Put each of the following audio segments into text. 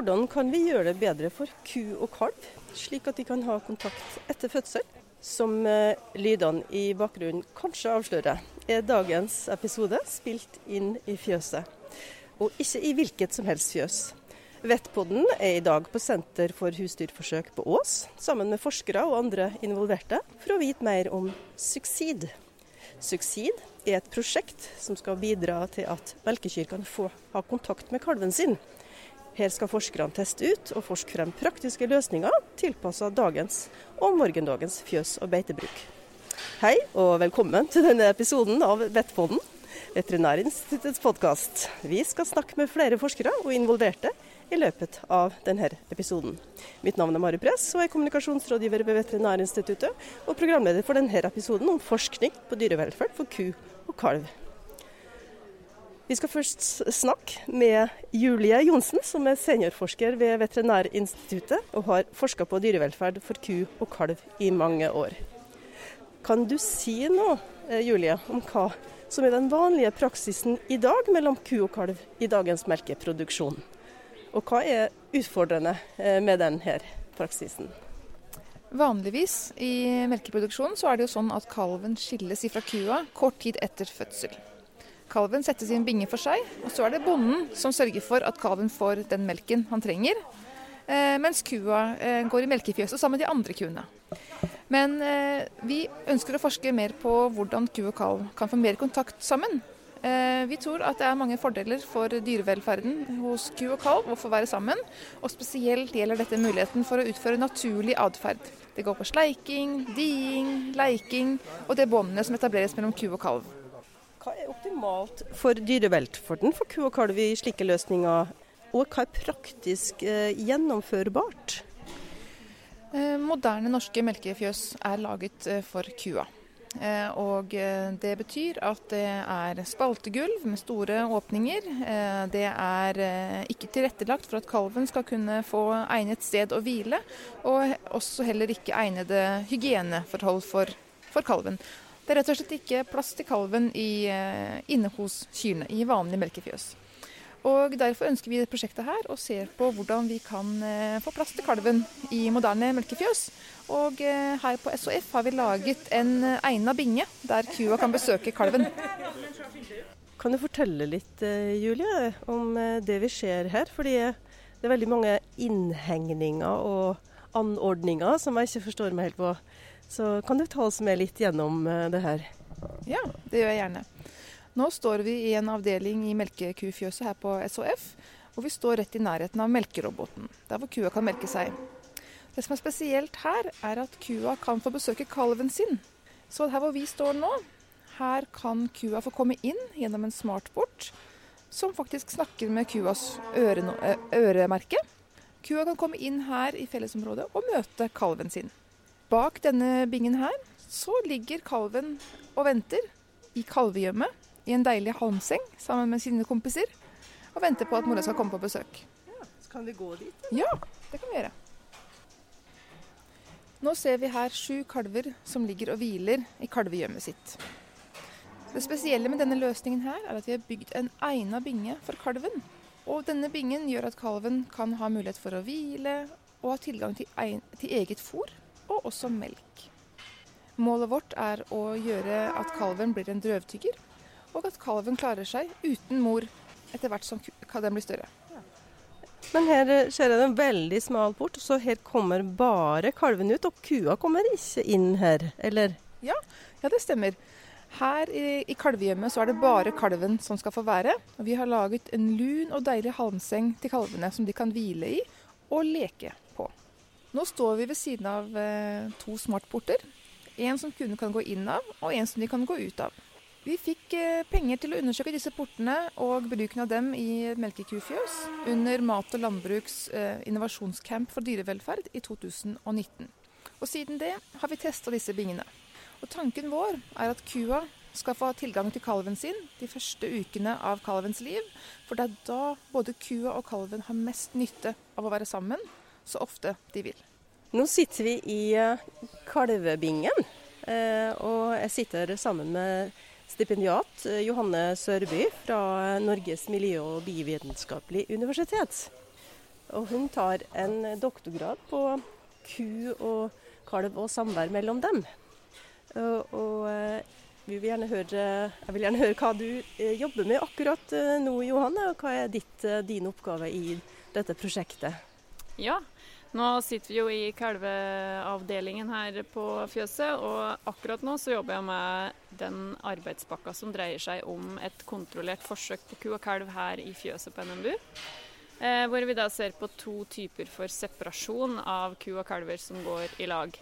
Hvordan kan vi gjøre det bedre for ku og kalv, slik at de kan ha kontakt etter fødsel? Som eh, lydene i bakgrunnen kanskje avslører, er dagens episode spilt inn i fjøset. Og ikke i hvilket som helst fjøs. Vettpodden er i dag på Senter for husdyrforsøk på Ås, sammen med forskere og andre involverte, for å vite mer om suksid. Suksid er et prosjekt som skal bidra til at melkekyr kan få ha kontakt med kalven sin. Her skal forskerne teste ut og forske frem praktiske løsninger tilpassa dagens og morgendagens fjøs- og beitebruk. Hei og velkommen til denne episoden av Vettpodden, Veterinærinstituttets podkast. Vi skal snakke med flere forskere og involverte i løpet av denne episoden. Mitt navn er Mari Press og er kommunikasjonsrådgiver ved Veterinærinstituttet og programleder for denne episoden om forskning på dyrevelferd for ku og kalv. Vi skal først snakke med Julie Johnsen, som er seniorforsker ved Veterinærinstituttet og har forska på dyrevelferd for ku og kalv i mange år. Kan du si noe, eh, Julie, om hva som er den vanlige praksisen i dag mellom ku og kalv i dagens melkeproduksjon? Og hva er utfordrende eh, med denne praksisen? Vanligvis i melkeproduksjonen så er det jo sånn at kalven skilles ifra kua kort tid etter fødsel. Kalven settes i en binge for seg, og så er det bonden som sørger for at kalven får den melken han trenger, eh, mens kua eh, går i melkefjøset sammen med de andre kuene. Men vi ønsker å forske mer på hvordan ku og kalv kan få mer kontakt sammen. Eh, vi tror at det er mange fordeler for dyrevelferden hos ku og kalv å få være sammen. Og spesielt gjelder dette muligheten for å utføre naturlig atferd. Det går på sleiking, diing, leiking og det båndene som etableres mellom ku og kalv. Hva er optimalt for dyrevelferden for ku og kalv i slike løsninger, og hva er praktisk eh, gjennomførbart? Eh, moderne norske melkefjøs er laget eh, for kua. Eh, og eh, det betyr at det er spaltegulv med store åpninger. Eh, det er ikke tilrettelagt for at kalven skal kunne få egnet sted å hvile, og også heller ikke egnede hygieneforhold for, for kalven. Det er rett og slett ikke plass til kalven i, inne hos kyrne i vanlig melkefjøs. Og Derfor ønsker vi i prosjektet her å se på hvordan vi kan eh, få plass til kalven i moderne melkefjøs. Og eh, her på SOF har vi laget en eh, egna binge der kua kan besøke kalven. Kan du fortelle litt Julie, om det vi ser her? Fordi det er veldig mange innhegninger og anordninger som jeg ikke forstår meg helt på. Så kan du ta oss med litt gjennom det her? Ja, det gjør jeg gjerne. Nå står vi i en avdeling i melkekufjøset her på SHF, og vi står rett i nærheten av melkeroboten, der hvor kua kan melke seg. Det som er spesielt her, er at kua kan få besøke kalven sin. Så her hvor vi står nå, her kan kua få komme inn gjennom en smartport, som faktisk snakker med kuas øremerke. Kua kan komme inn her i fellesområdet og møte kalven sin. Bak denne bingen her så ligger kalven og venter i kalvegjømmet i en deilig halmseng sammen med sine kompiser og venter på at mora skal komme på besøk. Ja, så kan vi gå dit? Ja, det kan vi gjøre. Nå ser vi her sju kalver som ligger og hviler i kalvegjømmet sitt. Det spesielle med denne løsningen her er at vi har bygd en egna binge for kalven. Og denne bingen gjør at kalven kan ha mulighet for å hvile og ha tilgang til eget fôr og også melk. Målet vårt er å gjøre at kalven blir en drøvtygger, og at kalven klarer seg uten mor etter hvert som den blir større. Men her eh, ser jeg en veldig smal port, så her kommer bare kalven ut, og kua kommer ikke inn her, eller? Ja, ja det stemmer. Her i, i kalvehjemmet så er det bare kalven som skal få være. Og vi har laget en lun og deilig halmseng til kalvene som de kan hvile i og leke. Nå står vi ved siden av eh, to smartporter. En som kundene kan gå inn av, og en som de kan gå ut av. Vi fikk eh, penger til å undersøke disse portene og bruken av dem i melkekufjøs under Mat- og landbruks eh, innovasjonscamp for dyrevelferd i 2019. Og siden det har vi testa disse bingene. Og tanken vår er at kua skal få tilgang til kalven sin de første ukene av kalvens liv. For det er da både kua og kalven har mest nytte av å være sammen så ofte de vil. Nå sitter vi i eh, kalvebingen, og jeg sitter sammen med stipendiat eh, Johanne Sørby fra Norges miljø- og biovitenskapelig universitet. Og hun tar en doktorgrad på ku og kalv og samvær mellom dem. Og, og eh, vi vil gjerne høre, jeg vil gjerne høre hva du eh, jobber med akkurat eh, nå, Johanne. Og hva er ditt, din oppgave i dette prosjektet? Ja, nå sitter vi jo i kalveavdelingen her på fjøset, og akkurat nå så jobber jeg med den arbeidspakka som dreier seg om et kontrollert forsøk på ku og kalv her i fjøset på NMBU. Eh, hvor vi da ser på to typer for separasjon av ku og kalver som går i lag.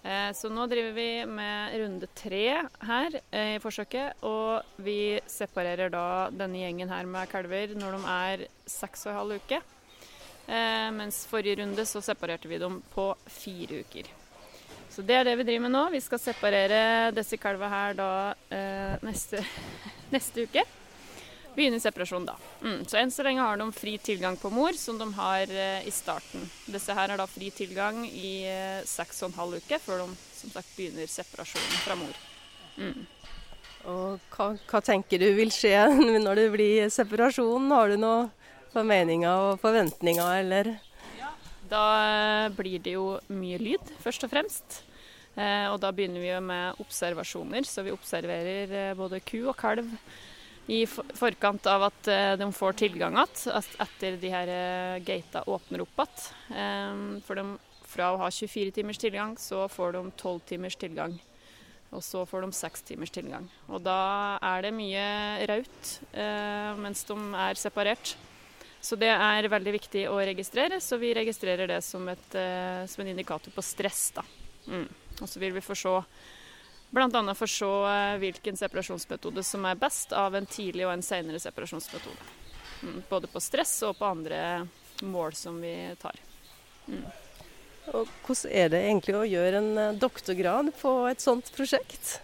Eh, så nå driver vi med runde tre her eh, i forsøket, og vi separerer da denne gjengen her med kalver når de er seks og en halv uke. Eh, mens forrige runde så separerte vi dem på fire uker. Så det er det vi driver med nå. Vi skal separere disse kalva her da eh, neste, neste uke begynne separasjon da. Mm, så enn så lenge har de fri tilgang på mor, som de har eh, i starten. Disse her har da fri tilgang i eh, seks og en halv uke, før de som sagt begynner separasjonen fra mor. Mm. Og hva, hva, tenker du vil skje når det blir separasjon? Har du noen formeninger og forventninger, eller? Ja. Da eh, blir det jo mye lyd, først og fremst. Eh, og da begynner vi jo med observasjoner, så vi observerer eh, både ku og kalv i forkant av at de får tilgang igjen, etter de her gata åpner opp igjen. For de, fra å ha 24 timers tilgang, så får de 12 timers tilgang. Og så får de 6 timers tilgang. Og da er det mye raut mens de er separert. Så det er veldig viktig å registrere, så vi registrerer det som, et, som en indikator på stress. Da. Mm. Og så vil vi få se Bl.a. for se eh, hvilken separasjonsmetode som er best av en tidlig og en senere separasjonsmetode. Mm, både på stress og på andre mål som vi tar. Mm. Og hvordan er det egentlig å gjøre en eh, doktorgrad på et sånt prosjekt?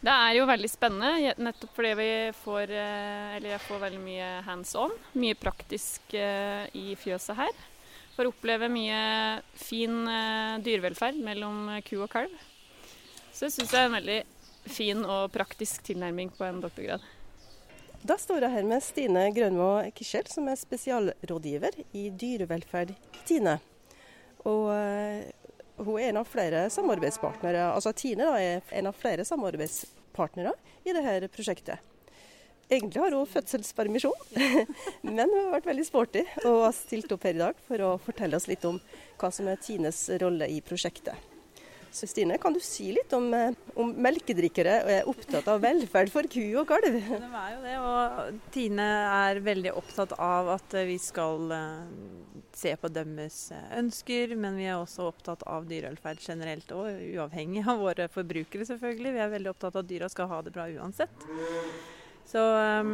Det er jo veldig spennende, nettopp fordi vi får, eh, eller jeg får veldig mye hands on. Mye praktisk i fjøset her. Får oppleve mye fin dyrevelferd mellom ku og kalv. Så det syns jeg er en veldig fin og praktisk tilnærming på en doktorgrad. Da står jeg her med Stine Grønmo Kischel, som er spesialrådgiver i dyrevelferd i Tine. Og hun er en av flere samarbeidspartnere, altså Tine da, er en av flere samarbeidspartnere i dette prosjektet. Egentlig har hun fødselspermisjon, men hun har vært veldig sporty og har stilt opp her i dag for å fortelle oss litt om hva som er Tines rolle i prosjektet. Så Stine, kan du si litt om, eh, om melkedrikkere er opptatt av velferd for ku og kalv? Det er jo det, og Tine er veldig opptatt av at vi skal eh, se på deres eh, ønsker, men vi er også opptatt av dyrevelferd generelt og uavhengig av våre forbrukere, selvfølgelig. Vi er veldig opptatt av at dyra skal ha det bra uansett. Så, um,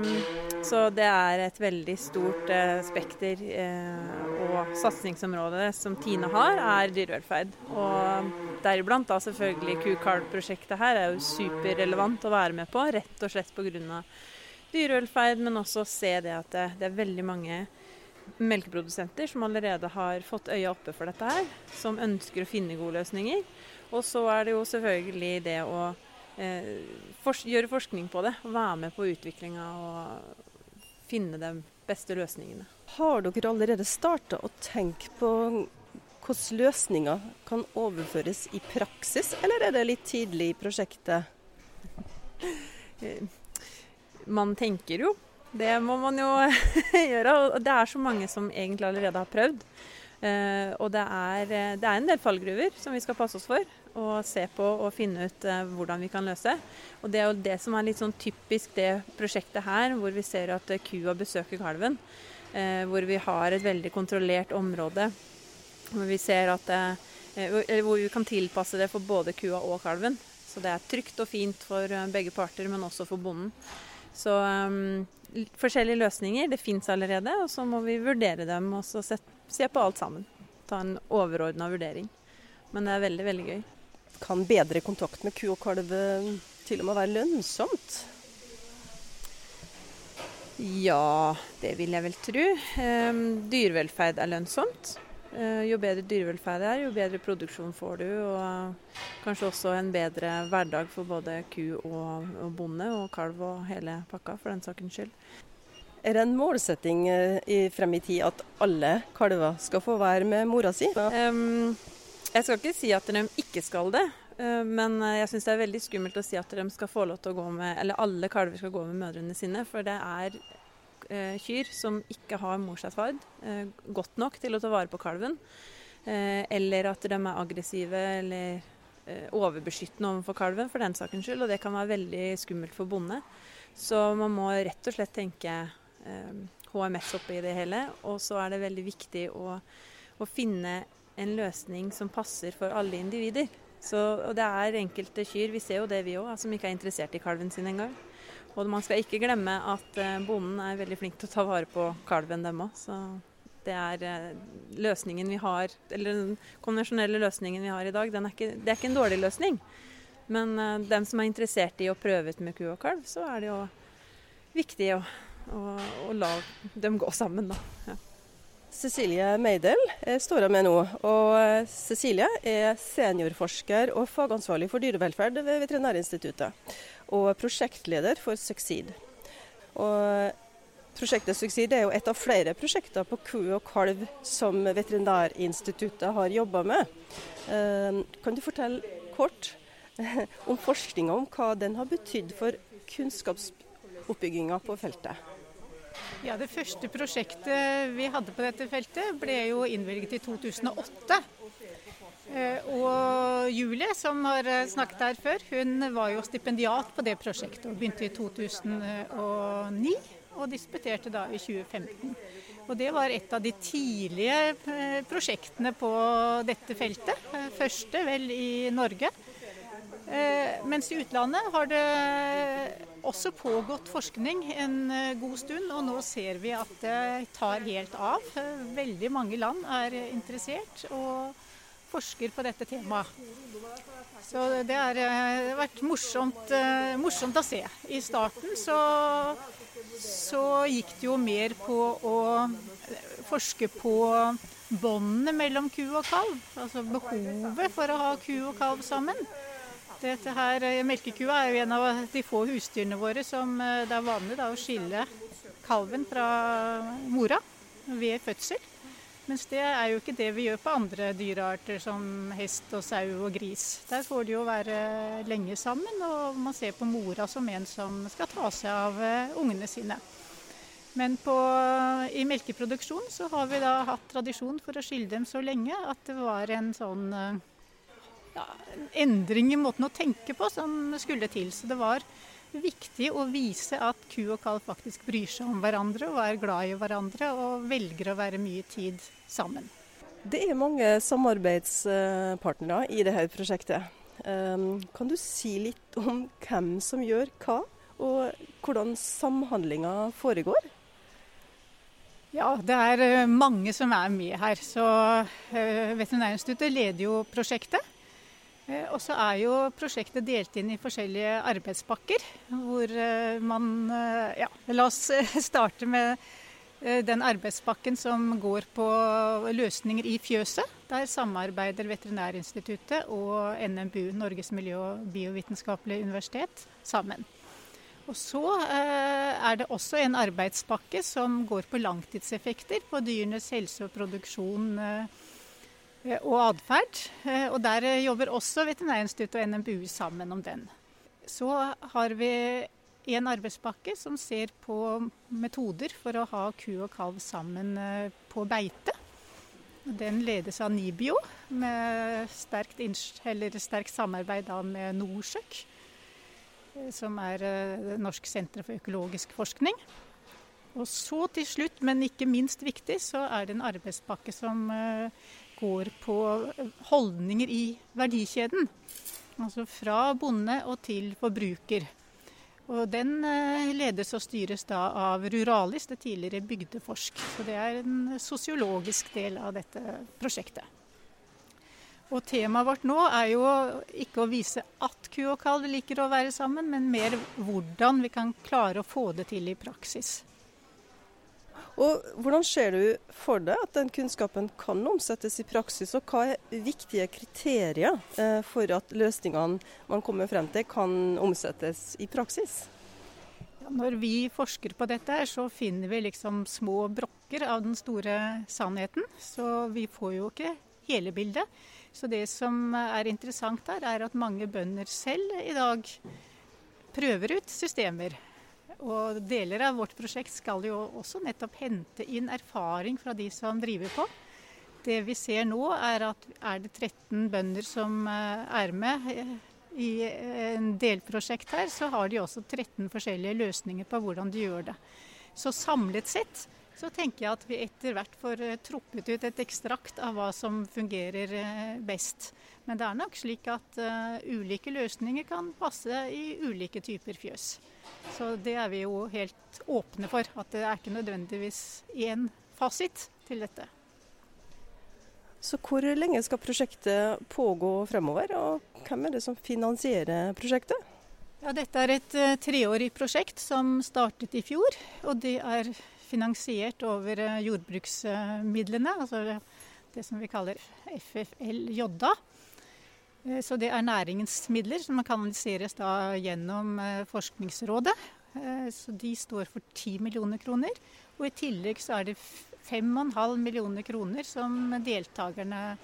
så, det er et veldig stort uh, spekter uh, og satsingsområde som Tine har, er dyrevelferd. Og deriblant da selvfølgelig Ku-Kalv-prosjektet her er jo superrelevant å være med på, rett og slett pga. dyrevelferd, men også se det at det, det er veldig mange melkeprodusenter som allerede har fått øya oppe for dette her, som ønsker å finne gode løsninger. Og så er det jo selvfølgelig det å eh, fors gjøre forskning på det. og Være med på utviklinga og finne de beste løsningene. Har dere allerede starta å tenke på hvordan løsninger kan overføres i praksis, eller er det litt tidlig i prosjektet? Eh, man tenker jo. Det må man jo gjøre. Og det er så mange som egentlig allerede har prøvd. Uh, og det er, eh, det er, en del fallgruver som vi skal passe oss for og se på og finne ut uh, hvordan vi kan løse. Og Det er jo det som er litt sånn typisk det prosjektet her, hvor vi ser at kua besøker kalven. hvor vi har et veldig kontrollert område. Hvor vi ser at hvor vi kan tilpasse det for både kua og kalven. Så det er trygt og fint for begge parter, men også for bonden. Så um, forskjellige løsninger. Det fins allerede, og så må vi vurdere dem og så se på alt sammen. Ta en overordna vurdering. Men det er veldig, veldig gøy. Kan bedre kontakt med ku og kalv eh, til og med være lønnsomt? Ja, det vil jeg vel tro. Um, dyrevelferd er lønnsomt. Uh, jo bedre dyrevelferd det er, jo bedre produksjon får du. Og kanskje også en bedre hverdag for både ku og, bonde, og kalv og hele pakka, for den sakens skyld. Er det en målsetting i frem i tid at alle kalver skal få være med mora si? Jeg skal ikke si at de ikke skal det. Men jeg syns det er veldig skummelt å si at de skal få lov til å gå med, eller alle kalver skal gå med mødrene sine. For det er eh, kyr som ikke har morsatferd eh, godt nok til å ta vare på kalven. Eh, eller at de er aggressive eller eh, overbeskyttende overfor kalven for den sakens skyld. Og det kan være veldig skummelt for bonde. Så man må rett og slett tenke HMS eh, oppi det hele. Og så er det veldig viktig å, å finne en løsning som passer for alle individer. Så, og det er enkelte kyr, vi ser jo det vi òg, som ikke er interessert i kalven sin engang. Og man skal ikke glemme at eh, bonden er veldig flink til å ta vare på kalven, dem òg. Så det er eh, løsningen vi har, eller den konvensjonelle løsningen vi har i dag, er ikke, det er ikke en dårlig løsning. Men uh, dem som er interessert i å prøve ut med ku og kalv, så er det jo viktig å, å, å la dem gå sammen, da. Ja. Cecilie Meidel står jeg med nå. Og Cecilie er seniorforsker og fagansvarlig for dyrevelferd ved Veterinærinstituttet og prosjektleder for Succeed. Og prosjektet Succeed er jo et av flere prosjekter på ku og kalv som Veterinærinstituttet har jobba med. Eh, kan du fortelle kort om forskninga, om hva den har betydd for kunnskapsoppbygginga på feltet? Ja, Det første prosjektet vi hadde på dette feltet, ble jo innvilget i 2008. Eh, og Julie, som har eh, snakket her før, hun var jo stipendiat på det prosjektet og begynte i 2009 og disputerte da i 2015. Og Det var et av de tidlige eh, prosjektene på dette feltet. Første vel i Norge. Mens i utlandet har det også pågått forskning en god stund, og nå ser vi at det tar helt av. Veldig mange land er interessert. og forsker på dette temaet. Så det har eh, vært morsomt, eh, morsomt, å se. I starten så, så, gikk det jo mer på å forske på båndene mellom ku og kalv. Altså behovet for å ha ku og kalv sammen. Dette her, eh, Melkekua er jo en av de få husdyrene våre som det er vanlig da, å skille kalven fra mora ved fødsel. Mens det er jo ikke det vi gjør på andre dyrearter som hest og sau og gris. Der får de jo være lenge sammen, og man ser på mora som en som skal ta seg av eh, ungene sine. Men på, i melkeproduksjon så har vi da hatt tradisjon for å skille dem så lenge at det var en sånn eh, en endring i måten å tenke på som skulle til. Så det var viktig å vise at ku og kalv faktisk bryr seg om hverandre og er glad i hverandre og velger å være mye tid sammen. Det er mange samarbeidspartnere i dette prosjektet. Ehm, kan du si litt om hvem som gjør hva, og hvordan samhandlinga foregår? Ja, det er eh, mange som er med her. Så eh, Veterinærinstituttet leder jo prosjektet. Eh, og så er jo prosjektet delt inn i forskjellige arbeidspakker. Hvor eh, man eh, Ja, la oss starte med den arbeidspakken som går på løsninger i fjøset. Der samarbeider Veterinærinstituttet og NMBU, Norges miljø- og biovitenskapelige universitet, sammen. Og så er det også en arbeidspakke som går på langtidseffekter på dyrenes helse og produksjon og atferd. Eh, og der eh, jobber også Veterinærinstituttet og NMBU sammen om den. Så har vi en arbeidspakke som ser på metoder for å ha ku og kalv sammen på beite. Den ledes av Nibio, med sterkt, sterkt samarbeid med Norsøk, som er Norsk senter for økologisk forskning. Og så til slutt, men ikke minst viktig, så er det en arbeidspakke som går på holdninger i verdikjeden. Altså fra bonde og til forbruker. Og Den eh, ledes og styres da av Ruralis, det tidligere Bygdeforsk. Så Det er en sosiologisk del av dette prosjektet. Og Temaet vårt nå er jo ikke å vise at ku og kalv liker å være sammen, men mer hvordan vi kan klare å få det til i praksis. Og Hvordan ser du for deg at den kunnskapen kan omsettes i praksis, og hva er viktige kriterier eh, for at løsningene man kommer frem til kan omsettes i praksis? Når vi forsker på dette, så finner vi liksom små brokker av den store sannheten. Så vi får jo ikke hele bildet. Så det som er interessant der, er at mange bønder selv i dag prøver ut systemer. Og deler av vårt prosjekt skal jo også nettopp hente inn erfaring fra de som driver på. Det vi ser nå, er at er det 13 bønder som eh, er med eh, i en delprosjekt her, så har de også 13 forskjellige løsninger på hvordan de gjør det. Så samlet sett så tenker jeg at vi etter hvert får eh, trukket ut et ekstrakt av hva som fungerer eh, best. Men det er nok slik at uh, ulike løsninger kan passe i ulike typer fjøs. Så det er vi jo helt åpne for. At det er ikke nødvendigvis én fasit til dette. Så hvor lenge skal prosjektet pågå fremover, og hvem er det som finansierer prosjektet? Ja, dette er et uh, treårig prosjekt som startet i fjor. Og det er finansiert over eh, jordbruksmidlene, altså det som vi kaller FFL-Jodda. Eh, så det er næringens midler som kanaliseres da gjennom eh, Forskningsrådet. Så de står for 10 millioner kroner. Og i tillegg så er det 5,5 millioner kroner som deltakerne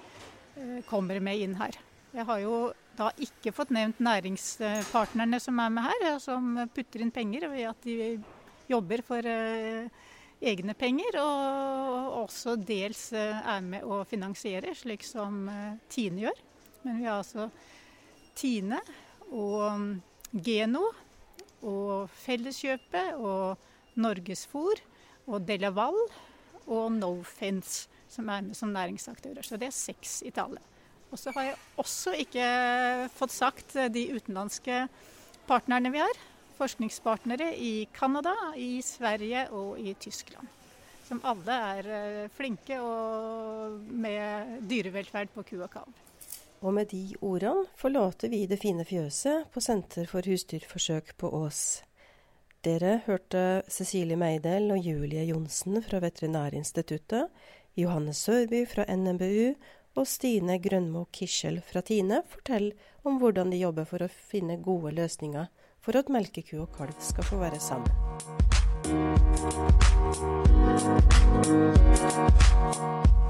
kommer med inn her. Jeg har jo da ikke fått nevnt næringspartnerne som er med her, som putter inn penger ved at de jobber for egne penger, og også dels eh, er med å finansiere, slik som eh, Tine gjør. Men vi har altså Tine og mm, Geno og Felleskjøpet og Norgesfòr og Delaval og Nofence som er med som næringsaktører. Så det er seks i tallet. Og så har jeg også ikke fått sagt de utenlandske partnerne vi har forskningspartnere i Canada, i Sverige og i Tyskland. Som alle er flinke flinke med dyrevelferd på ku og kalv. Og med de ordene forlater vi det fine fjøset på Senter for husdyrforsøk på Ås. Dere hørte Cecilie Meidel og Julie Johnsen fra Veterinærinstituttet, Johannes Sørby fra NMBU og Stine Grønmo Kischel fra Tine fortelle om hvordan de jobber for å finne gode løsninger for at melkeku og kalv skal få være sammen. Thank